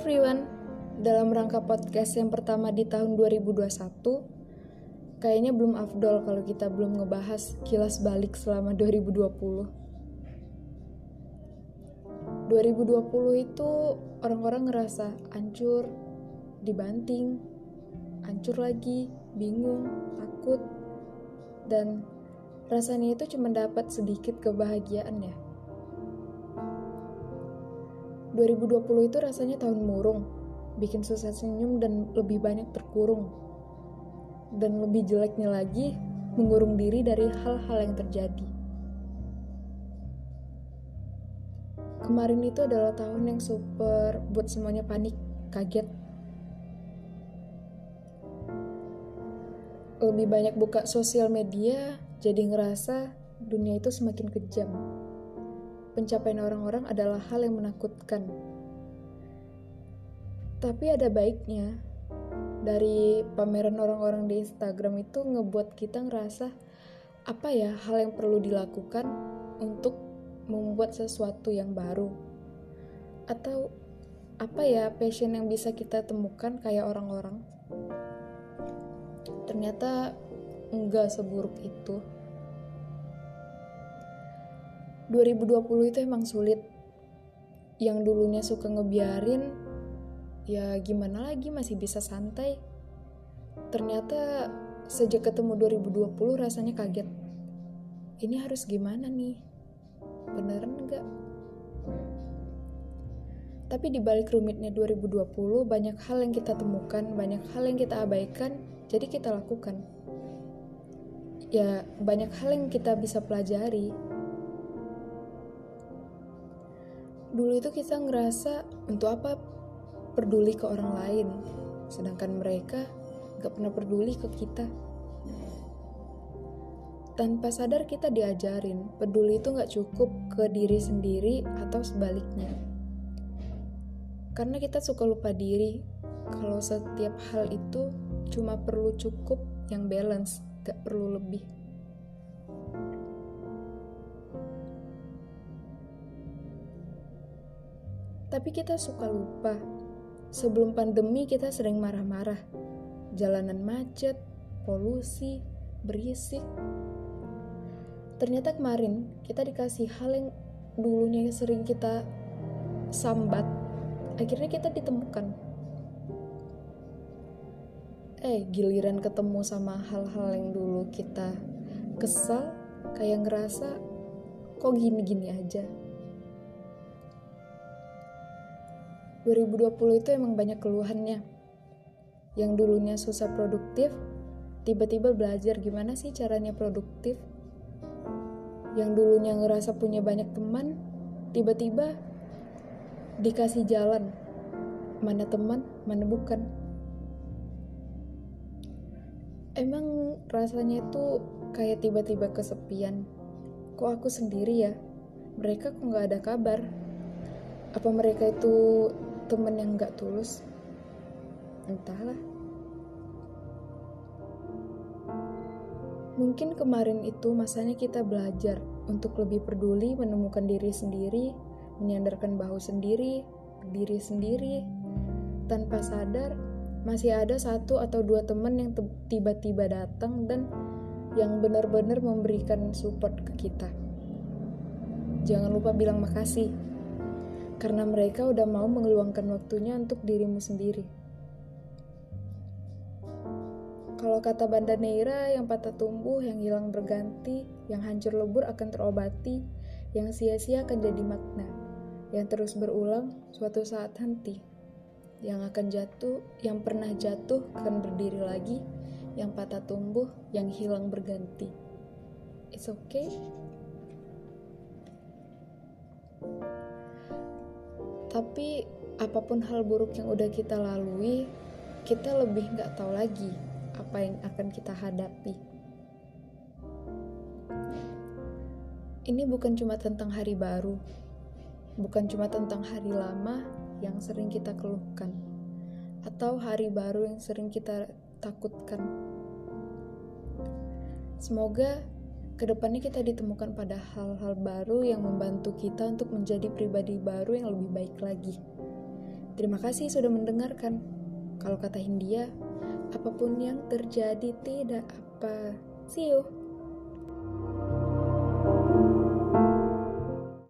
everyone, dalam rangka podcast yang pertama di tahun 2021, kayaknya belum afdol kalau kita belum ngebahas kilas balik selama 2020. 2020 itu orang-orang ngerasa hancur, dibanting, hancur lagi, bingung, takut, dan rasanya itu cuma dapat sedikit kebahagiaan ya. 2020 itu rasanya tahun murung, bikin susah senyum dan lebih banyak terkurung. Dan lebih jeleknya lagi, mengurung diri dari hal-hal yang terjadi. Kemarin itu adalah tahun yang super buat semuanya panik, kaget. Lebih banyak buka sosial media, jadi ngerasa dunia itu semakin kejam pencapaian orang-orang adalah hal yang menakutkan. Tapi ada baiknya, dari pameran orang-orang di Instagram itu ngebuat kita ngerasa apa ya hal yang perlu dilakukan untuk membuat sesuatu yang baru. Atau apa ya passion yang bisa kita temukan kayak orang-orang. Ternyata enggak seburuk itu. 2020 itu emang sulit. Yang dulunya suka ngebiarin, ya gimana lagi masih bisa santai. Ternyata sejak ketemu 2020 rasanya kaget. Ini harus gimana nih? Beneran enggak? Tapi di balik rumitnya 2020, banyak hal yang kita temukan, banyak hal yang kita abaikan, jadi kita lakukan. Ya, banyak hal yang kita bisa pelajari, dulu itu kita ngerasa untuk apa peduli ke orang lain? Sedangkan mereka gak pernah peduli ke kita. Tanpa sadar kita diajarin peduli itu gak cukup ke diri sendiri atau sebaliknya. Karena kita suka lupa diri kalau setiap hal itu cuma perlu cukup yang balance gak perlu lebih Tapi kita suka lupa. Sebelum pandemi kita sering marah-marah. Jalanan macet, polusi, berisik. Ternyata kemarin kita dikasih hal yang dulunya yang sering kita sambat. Akhirnya kita ditemukan. Eh, giliran ketemu sama hal-hal yang dulu kita kesal, kayak ngerasa kok gini-gini aja. 2020 itu emang banyak keluhannya. Yang dulunya susah produktif, tiba-tiba belajar gimana sih caranya produktif. Yang dulunya ngerasa punya banyak teman, tiba-tiba dikasih jalan. Mana teman, mana bukan. Emang rasanya itu kayak tiba-tiba kesepian. Kok aku sendiri ya? Mereka kok gak ada kabar? Apa mereka itu temen yang gak tulus entahlah. Mungkin kemarin itu masanya kita belajar untuk lebih peduli menemukan diri sendiri menyandarkan bahu sendiri diri sendiri. Tanpa sadar masih ada satu atau dua teman yang tiba-tiba datang dan yang benar-benar memberikan support ke kita. Jangan lupa bilang makasih karena mereka udah mau mengeluangkan waktunya untuk dirimu sendiri. Kalau kata Banda Neira, yang patah tumbuh, yang hilang berganti, yang hancur lebur akan terobati, yang sia-sia akan jadi makna, yang terus berulang suatu saat henti, yang akan jatuh, yang pernah jatuh akan berdiri lagi, yang patah tumbuh, yang hilang berganti. It's okay. Tapi apa pun hal buruk yang udah kita lalui, kita lebih nggak tahu lagi apa yang akan kita hadapi. Ini bukan cuma tentang hari baru, bukan cuma tentang hari lama yang sering kita keluhkan, atau hari baru yang sering kita takutkan. Semoga ke depannya kita ditemukan pada hal-hal baru yang membantu kita untuk menjadi pribadi baru yang lebih baik lagi. Terima kasih sudah mendengarkan. Kalau kata Hindia, apa pun yang terjadi tidak apa. See you.